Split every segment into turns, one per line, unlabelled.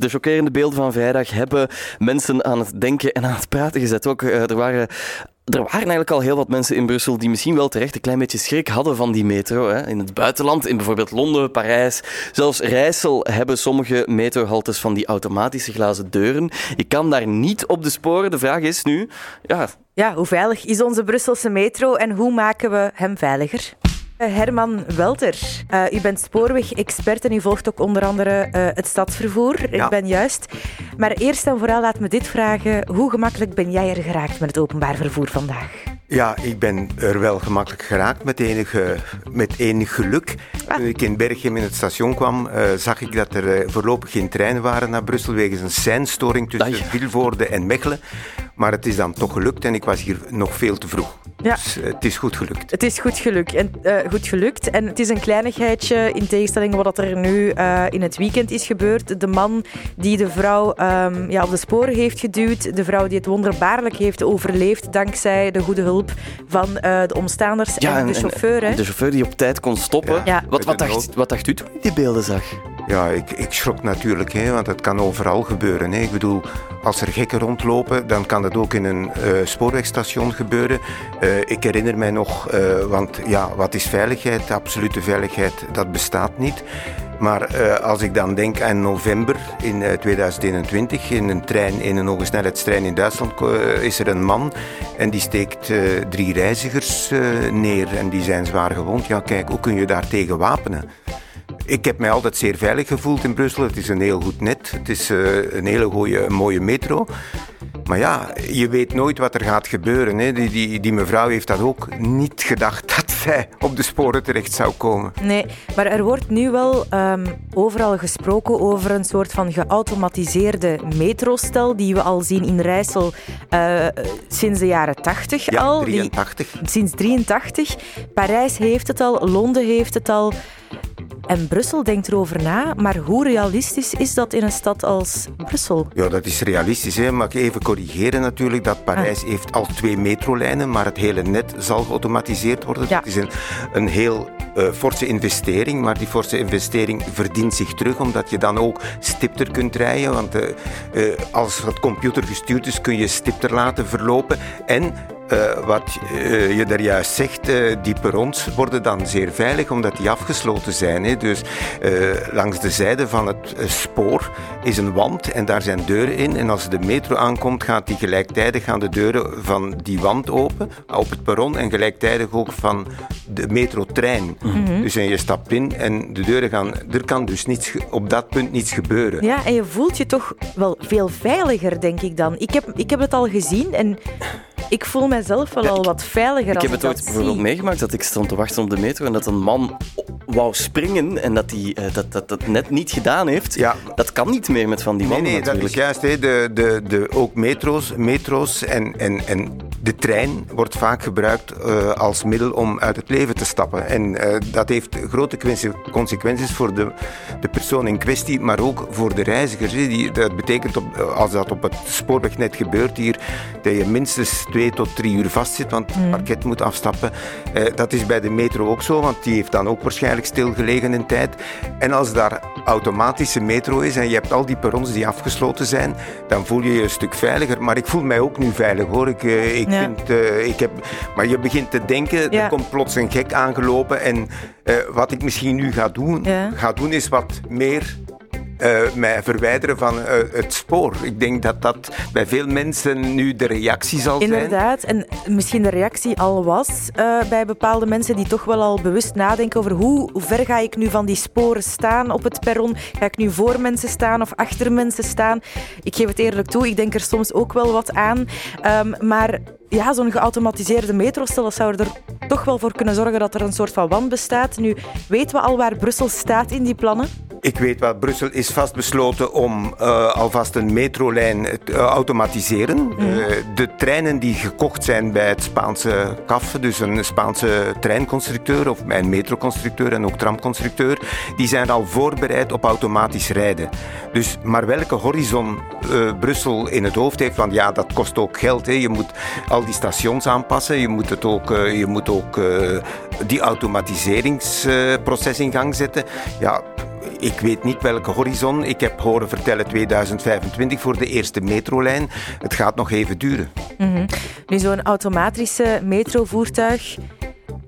De chockerende beelden van vrijdag hebben mensen aan het denken en aan het praten gezet. Ook, uh, er waren er waren eigenlijk al heel wat mensen in Brussel die misschien wel terecht een klein beetje schrik hadden van die metro. Hè. In het buitenland, in bijvoorbeeld Londen, Parijs, zelfs Rijssel hebben sommige metrohaltes van die automatische glazen deuren. Je kan daar niet op de sporen. De vraag is nu, ja...
Ja, hoe veilig is onze Brusselse metro en hoe maken we hem veiliger? Eh, Herman Welter, uh, u bent spoorweg-expert en u volgt ook onder andere uh, het stadsvervoer. Ik ben juist. Maar eerst en vooral laat me dit vragen. Hoe gemakkelijk ben jij er geraakt met het openbaar vervoer vandaag?
Ja, ik ben er wel gemakkelijk geraakt met enig, met enig geluk. Ah. Toen ik in Berchem in het station kwam, uh, zag ik dat er uh, voorlopig geen treinen waren naar Brussel wegens een seinstoring tussen Vilvoorde en Mechelen. Maar het is dan toch gelukt en ik was hier nog veel te vroeg. Ja. Dus uh, het is goed gelukt.
Het is goed gelukt. En, goed gelukt. en het is een kleinigheidje in tegenstelling tot wat er nu in het weekend is gebeurd. De man die de vrouw um, ja, op de sporen heeft geduwd, de vrouw die het wonderbaarlijk heeft overleefd dankzij de goede hulp van de omstaanders en, de chauffeur.
En, de chauffeur die op tijd kon stoppen. Ja. Wat, wat, dacht, wat dacht u toen u die beelden zag?
Ja, ik, ik schrok natuurlijk, hè, want het kan overal gebeuren. Hè. Ik bedoel, als er gekken rondlopen, dan kan dat ook in een uh, spoorwegstation gebeuren. Uh, ik herinner mij nog, uh, want ja, wat is veiligheid? Absolute veiligheid, dat bestaat niet. Maar als ik dan denk aan november in 2021, in een trein, in een hoge snelheidstrein in Duitsland, is er een man en die steekt drie reizigers neer en die zijn zwaar gewond. Ja, kijk, hoe kun je daar tegen wapenen? Ik heb mij altijd zeer veilig gevoeld in Brussel. Het is een heel goed net. Het is uh, een hele goede, mooie metro. Maar ja, je weet nooit wat er gaat gebeuren. Hè. Die, die, die mevrouw heeft dat ook niet gedacht dat zij op de sporen terecht zou komen.
Nee, maar er wordt nu wel um, overal gesproken over een soort van geautomatiseerde metrostel die we al zien in Rijssel uh, sinds de jaren 80
ja,
al.
83.
Die, sinds 83. Parijs heeft het al, Londen heeft het al. En Brussel denkt erover na, maar hoe realistisch is dat in een stad als Brussel?
Ja, dat is realistisch. Hè. Mag ik even corrigeren natuurlijk dat Parijs ah. heeft al twee metrolijnen, maar het hele net zal geautomatiseerd worden. Ja. Het is een, een heel uh, forse investering, maar die forse investering verdient zich terug, omdat je dan ook stipter kunt rijden. Want uh, uh, als het computer gestuurd is, kun je stipter laten verlopen. En uh, wat uh, je daar juist zegt, uh, die perrons worden dan zeer veilig omdat die afgesloten zijn. Hè. Dus langs de zijde van het spoor is een wand en daar zijn deuren in. En als de metro aankomt, gaat die gelijktijdig gaan de deuren van die wand open op het perron en gelijktijdig ook van de metrotrein. Mm Dus en je stapt in en de deuren gaan. Er kan dus niets, op dat punt niets gebeuren.
Ja, en je voelt je toch wel veel veiliger, denk ik dan. Ik heb, ik heb het al gezien en ik voel mezelf wel al wat veiliger.
Ik heb het ooit bijvoorbeeld meegemaakt dat ik stond te wachten op de metro en dat een man wou springen en dat hij uh, dat, dat, dat net niet gedaan heeft. Ja. Dat kan niet meer met van die mannen.
Nee, nee dat is juist. De, de, de, ook metro's, metro's en, en, en de trein wordt vaak gebruikt uh, als middel om uit het leven te stappen. En uh, dat heeft grote consequenties voor de, de persoon in kwestie, maar ook voor de reizigers. Die, dat betekent, op, als dat op het spoorwegnet gebeurt hier, dat je minstens twee tot drie uur vastzit, want het mm. parket moet afstappen. Uh, dat is bij de metro ook zo, want die heeft dan ook waarschijnlijk stilgelegen in tijd. En als daar automatische metro is en je hebt al die perrons die afgesloten zijn, dan voel je je een stuk veiliger. Maar ik voel mij ook nu veilig hoor. Ik, ik uh, ik heb, maar je begint te denken, er komt plots een gek aangelopen. En uh, wat ik misschien nu ga doen, ga doen is wat meer mij verwijderen van uh, het spoor. Ik denk dat dat bij veel mensen nu de reactie zal
zijn. Inderdaad, en misschien de reactie al was uh, bij bepaalde mensen die toch wel al bewust nadenken over hoe, ver ga ik nu van die sporen staan op het perron? Ga ik nu voor mensen staan of achter mensen staan? Ik geef het eerlijk toe, ik denk er soms ook wel wat aan. Um, maar ja, zo'n geautomatiseerde metrostel zou er toch wel voor kunnen zorgen dat er een soort van wand bestaat. Nu weten we al waar Brussel staat in die plannen.
Ik weet wat Brussel is vastbesloten om uh, alvast een metrolijn te uh, automatiseren. Mm. Uh, de treinen die gekocht zijn bij het Spaanse CAF, dus een Spaanse treinconstructeur of een metroconstructeur en ook tramconstructeur, die zijn al voorbereid op automatisch rijden. Dus, maar welke horizon Brussel in het hoofd heeft, want ja, dat kost ook geld. Hè. Je moet al die stations aanpassen, je moet, het ook, je moet ook die automatiseringsproces in gang zetten. Ja, ik weet niet welke horizon. Ik heb horen vertellen 2025 voor de eerste metrolijn. Het gaat nog even duren.
Mhm. Nu, zo'n automatische metrovoertuig,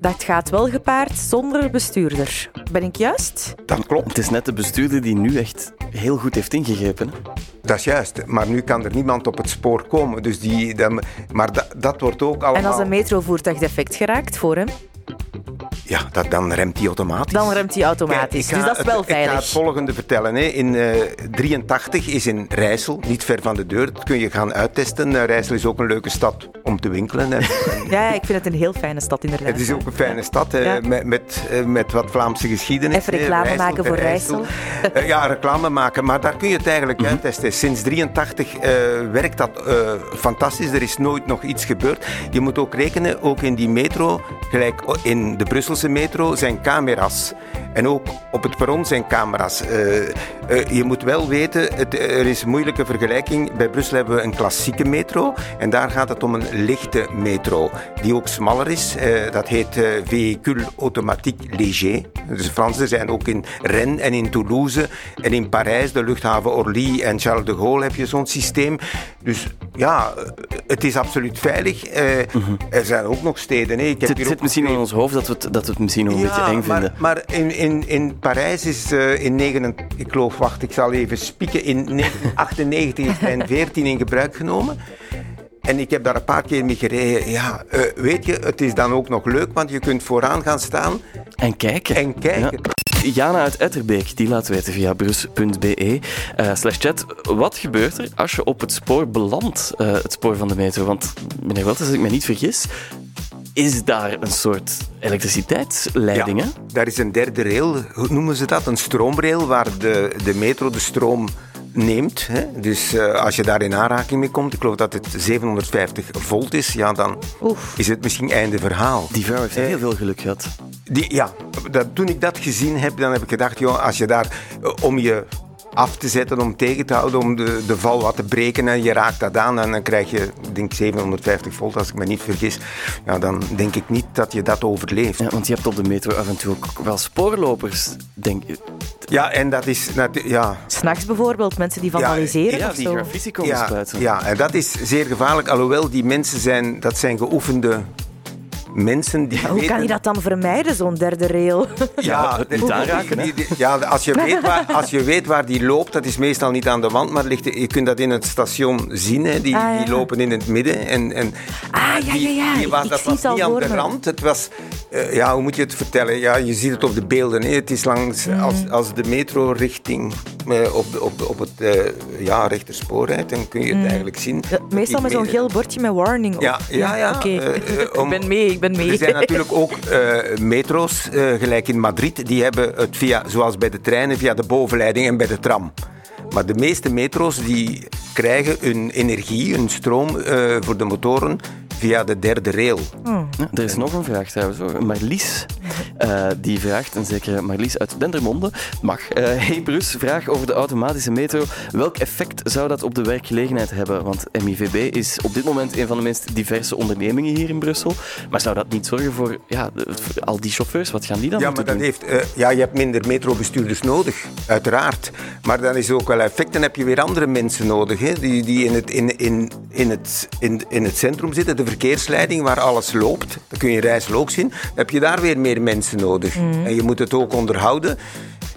dat gaat wel gepaard zonder bestuurder. Ben ik juist?
Dat klopt.
Het is net de bestuurder die nu echt heel goed heeft ingegrepen.
Dat is juist, maar nu kan er niemand op het spoor komen. Dus die, dat, maar dat, dat wordt ook allemaal...
En als een metrovoertuig defect geraakt voor hem?
Ja, dat, dan remt hij automatisch.
Dan remt hij automatisch. dus dat is wel
het,
veilig.
Ik ga het volgende vertellen. Hè. In 1983 is in Rijssel, niet ver van de deur, dat kun je gaan uittesten. Uh, Rijssel is ook een leuke stad om te winkelen. En,
ja, ik vind het een heel fijne stad inderdaad.
Het is ook een fijne stad, ja. met, met, met, wat Vlaamse geschiedenis.
Even reclame Rijssel, maken voor Rijssel.
uh, ja, reclame maken, maar daar kun je het eigenlijk mm -hmm. uittesten. Sinds 1983 uh, werkt dat fantastisch. Er is nooit nog iets gebeurd. Je moet ook rekenen, ook in die metro, gelijk in de Brusselse metro, zijn camera's. En ook op het perron zijn camera's. Uh, uh, je moet wel weten, het, er is een moeilijke vergelijking. Bij Brussel hebben we een klassieke metro. En daar gaat het om een lichte metro. Die ook smaller is. Uh, dat heet Véhicule Automatique Léger. Dus de Fransen zijn ook in Rennes en in Toulouse. En in Parijs, de luchthaven Orly en Charles de Gaulle heb je zo'n systeem. Dus ja, het is absoluut veilig. -hmm. Er zijn ook nog steden. Hè. Ik
heb het zit misschien in ons hoofd dat we het, dat we het misschien nog een
ja,
beetje eng
maar,
vinden.
Maar in, in, in Parijs is uh, in 9, ik geloof, wacht, ik zal even spieken, in 1998 is lijn 14 in gebruik genomen. En ik heb daar een paar keer mee gereden. Ja, uh, weet je, het is dan ook nog leuk, want je kunt vooraan gaan staan.
En kijken.
En kijken.
Ja. Jana uit Etterbeek, die laat weten via brus.be uh, slash chat. Wat gebeurt er als je op het spoor belandt, uh, het spoor van de metro? Want, meneer Welters, als ik me niet vergis, is daar een soort elektriciteitsleiding,
ja,
hè?
Daar is een derde rail, hoe noemen ze dat? Een stroomrail waar de, de metro de stroom neemt. Hè? Dus uh, als je daar in aanraking mee komt, ik geloof dat het 750 volt is, ja, dan
Oef.
is het misschien einde verhaal.
Die vrouw heeft heel veel geluk gehad.
Die, ja, dat, toen ik dat gezien heb, dan heb ik gedacht, joh, als je daar uh, om je af te zetten, om tegen te houden, om de, de val wat te breken en je raakt dat aan en dan krijg je, ik denk 750 volt als ik me niet vergis, ja, dan denk ik niet dat je dat overleeft.
Ja, want je hebt op de metro af en toe ook wel spoorlopers, denk ik.
Ja, en dat is... Ja.
S'nachts bijvoorbeeld, mensen die vandaliseren
ja,
of
die
zo.
graffiti komen
ja,
spuiten.
Ja, en dat is zeer gevaarlijk, alhoewel die mensen zijn, dat zijn geoefende mensen die
ja, hoe
weten...
kan je dat dan vermijden, zo'n derde rail?
Ja,
het niet aanraken, hè?
Ja, als je, weet waar, als je weet waar die loopt, dat is meestal niet aan de wand, maar ligt, je kunt dat in het station zien. Hè. Die,
Ah, ja.
die lopen in het midden. En, en
Ah, ja, ja, ja.
Die, die was,
Ik
dat
zie
was
het al
niet aan de rand. Het was, eh, ja, hoe moet je het vertellen? Ja, je ziet het op de beelden. Hè. Het is langs,
Mm.
als, als de metro richting eh, op, de- op, de- op het eh, ja, rechterspoor rijdt, dan kun je het eigenlijk zien.
Mm. Ja, meestal met zo'n geel bordje met warning op.
Ja, ja, ja.
Oké,
Eh, eh,
ik ben mee, ik ben mee.
Er zijn natuurlijk ook eh, metro's, eh, gelijk in Madrid, die hebben het via, zoals bij de treinen, via de bovenleiding en bij de tram. Maar de meeste metro's die krijgen hun energie, hun stroom eh, voor de motoren via de derde rail.
Ja, er is nog een vraag trouwens. Hoor. Marlies, eh, die vraagt, een zekere Marlies uit Dendermonde, mag. Eh hey Bruce, vraag over de automatische metro. Welk effect zou dat op de werkgelegenheid hebben? Want MIVB is op dit moment een van de meest diverse ondernemingen hier in Brussel. Maar zou dat niet zorgen voor, ja, voor al die chauffeurs? Wat gaan die dan
Ja, maar dat
doen?
heeft, eh, ja, je hebt minder metrobestuurders nodig, uiteraard. Maar dan is er ook wel effect. Dan heb je weer andere mensen nodig, hè, die, die in, het, in, in, in, het, in, in het centrum zitten. De verkeersleiding waar alles loopt. Dat kun je in Rijssel ook zien. Dan heb je daar weer meer mensen nodig. En je moet het ook onderhouden.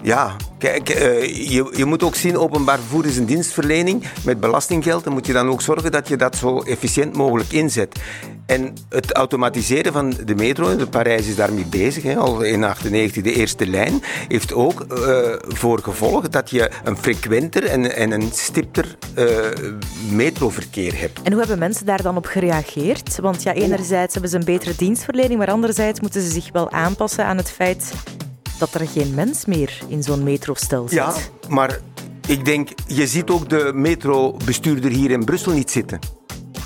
Ja, kijk, eh, je, je moet ook zien, openbaar vervoer is een dienstverlening. Met belastinggeld dan moet je dan ook zorgen dat je dat zo efficiënt mogelijk inzet. En het automatiseren van de metro, de Parijs is daarmee bezig, hè, al in 1998 de eerste lijn, heeft ook eh, voor gevolg dat je een frequenter en, en een stipter eh, metroverkeer hebt.
En hoe hebben mensen daar dan op gereageerd? Want ja, enerzijds hebben ze een betere dienstverlening, maar anderzijds moeten ze zich wel aanpassen aan het feit dat er geen mens meer in zo'n metrostel zit.
Ja, maar ik denk, je ziet ook de metrobestuurder hier in Brussel niet zitten.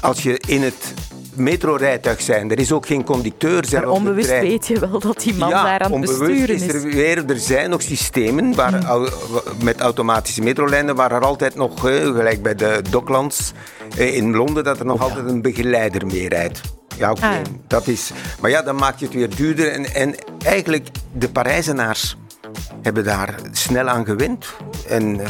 Als je in het metrorijtuig zijn, er is ook geen conducteur. zelf
Maar onbewust
trein.
weet je wel dat die man
ja,
daar aan het besturen
is
is.
er weer, er zijn nog systemen waar, au- met automatische metrolijnen waar er altijd nog, eh, gelijk bij de Docklands eh, in Londen, dat er nog altijd een begeleider mee rijdt. Ja, oké,
Ah,
dat is... Maar ja, dan maak je het weer duurder. En, en eigenlijk, de Parijzenaars hebben daar snel aan gewend. En uh,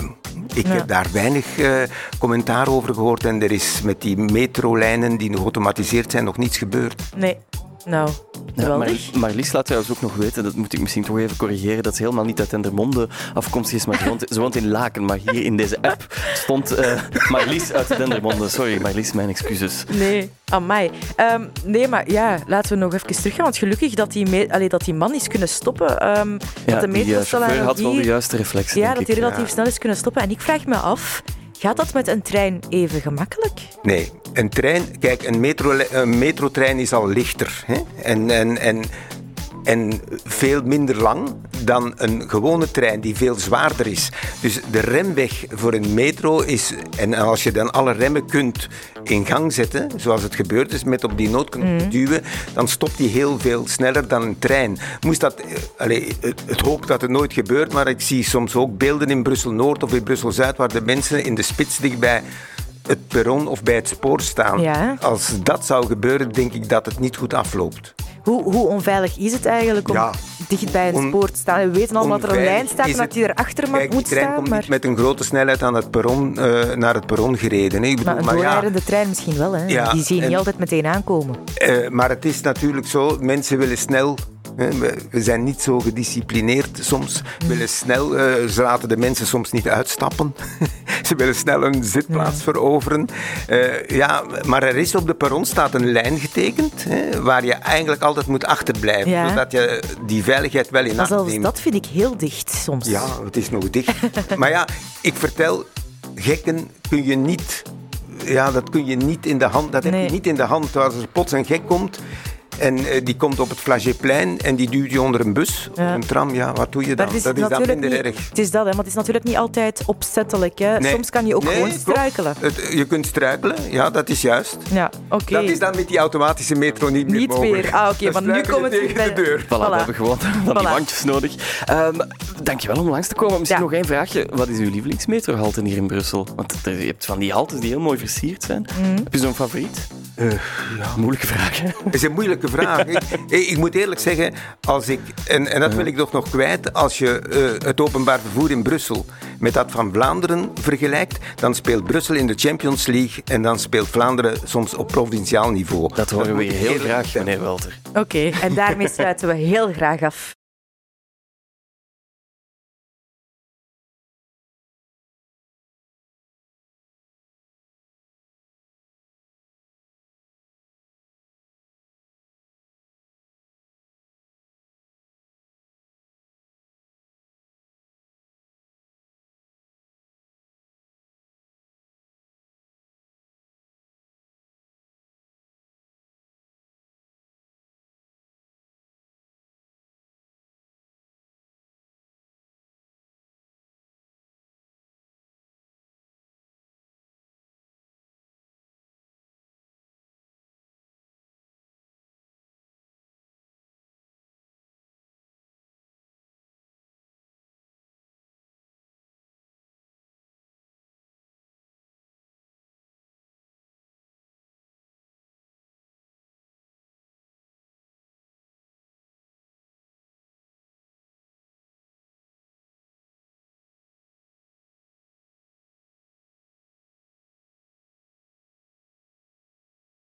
ik heb daar weinig uh, commentaar over gehoord. En er is met die metrolijnen die geautomatiseerd zijn nog niets gebeurd.
Nee, nou, ja, maar,
Marlies laat trouwens ook nog weten, dat moet ik misschien toch even corrigeren, dat ze helemaal niet uit Dendermonde afkomstig is, maar ze woont, ze woont in Laken. Maar hier in deze app stond uh, Marlies uit Dendermonde. Sorry, Marlies, mijn excuses.
Nee, amai. Um, nee, maar ja, laten we nog even teruggaan. Want gelukkig dat die, allee, dat die man is kunnen stoppen. Um,
ja,
dat de
die uh, had wel de juiste reflexen.
Ja, dat hij relatief snel is kunnen stoppen. En ik vraag me af, Gaat dat met een trein even gemakkelijk?
Nee, een trein, kijk, een, metro, een metrotrein is al lichter. Hè? En, en, en en veel minder lang dan een gewone trein die veel zwaarder is. Dus de remweg voor een metro is, en als je dan alle remmen kunt in gang zetten, zoals het gebeurd is met op die noodknop mm. duwen, dan stopt die heel veel sneller dan een trein. Moest dat, eh, allez, het, het hoop dat het nooit gebeurt, maar ik zie soms ook beelden in Brussel-Noord of in Brussel-Zuid waar de mensen in de spits dichtbij het perron of bij het spoor staan.
Ja.
Als dat zou gebeuren, denk ik dat het niet goed afloopt.
Hoe, hoe onveilig is het eigenlijk om dicht bij een spoor te staan? We weten allemaal dat er een lijn staat en dat die erachter
Kijk,
moet
staan. De trein
komt
niet met een grote snelheid aan het perron, uh, naar het perron gereden. Hè. Ik
bedoel, maar een doorrijdende ja, trein misschien wel. Hè? Ja, die zie je niet en, altijd meteen aankomen.
Uh, maar het is natuurlijk zo, mensen willen snel we zijn niet zo gedisciplineerd soms. We willen snel, uh, ze laten de mensen soms niet uitstappen. ze willen snel een zitplaats veroveren. Uh, ja, maar er is op de perron staat een lijn getekend hè, waar je eigenlijk altijd moet achterblijven. Ja. Zodat je die veiligheid wel in acht neemt.
Dat vind ik heel dicht soms.
Ja, het is nog dicht. maar ja, ik vertel, gekken kun je niet... Ja, dat kun je niet in de hand. Dat nee. heb je niet in de hand. Als er plots een gek komt, en uh, die komt op het Flagéplein en die duwt je onder een bus, ja. een tram. Ja, wat doe je dan?
Is
dat is dan minder
niet,
erg.
Het is dat, hè, maar het is natuurlijk niet altijd opzettelijk. Hè. Nee. Soms kan je ook
nee,
gewoon struikelen.
Het, je kunt struikelen, ja, dat is juist.
Ja, oké.
Dat is dan met die automatische metro niet meer
Niet
mogelijk.
meer. Ah, oké, want nu komen we
tegen de deur.
Voilà, voilà. we hebben gewoon van die wandjes nodig. Um, dankjewel om langs te komen. Misschien ja. nog één vraagje. Wat is uw lievelingsmetrohalte hier in Brussel? Want je hebt van die haltes die heel mooi versierd zijn. Mm. Heb je zo'n favoriet?
Uh, ja.
Moeilijke vraag, hè?
Dat is een moeilijke vraag. Ik moet eerlijk zeggen, als ik, en, en dat wil ik toch nog kwijt, als je uh, het openbaar vervoer in Brussel met dat van Vlaanderen vergelijkt, dan speelt Brussel in de Champions League en dan speelt Vlaanderen soms op provinciaal niveau.
Dat horen dat we heel graag, meneer Walter.
Oké, okay, en daarmee sluiten we heel graag af.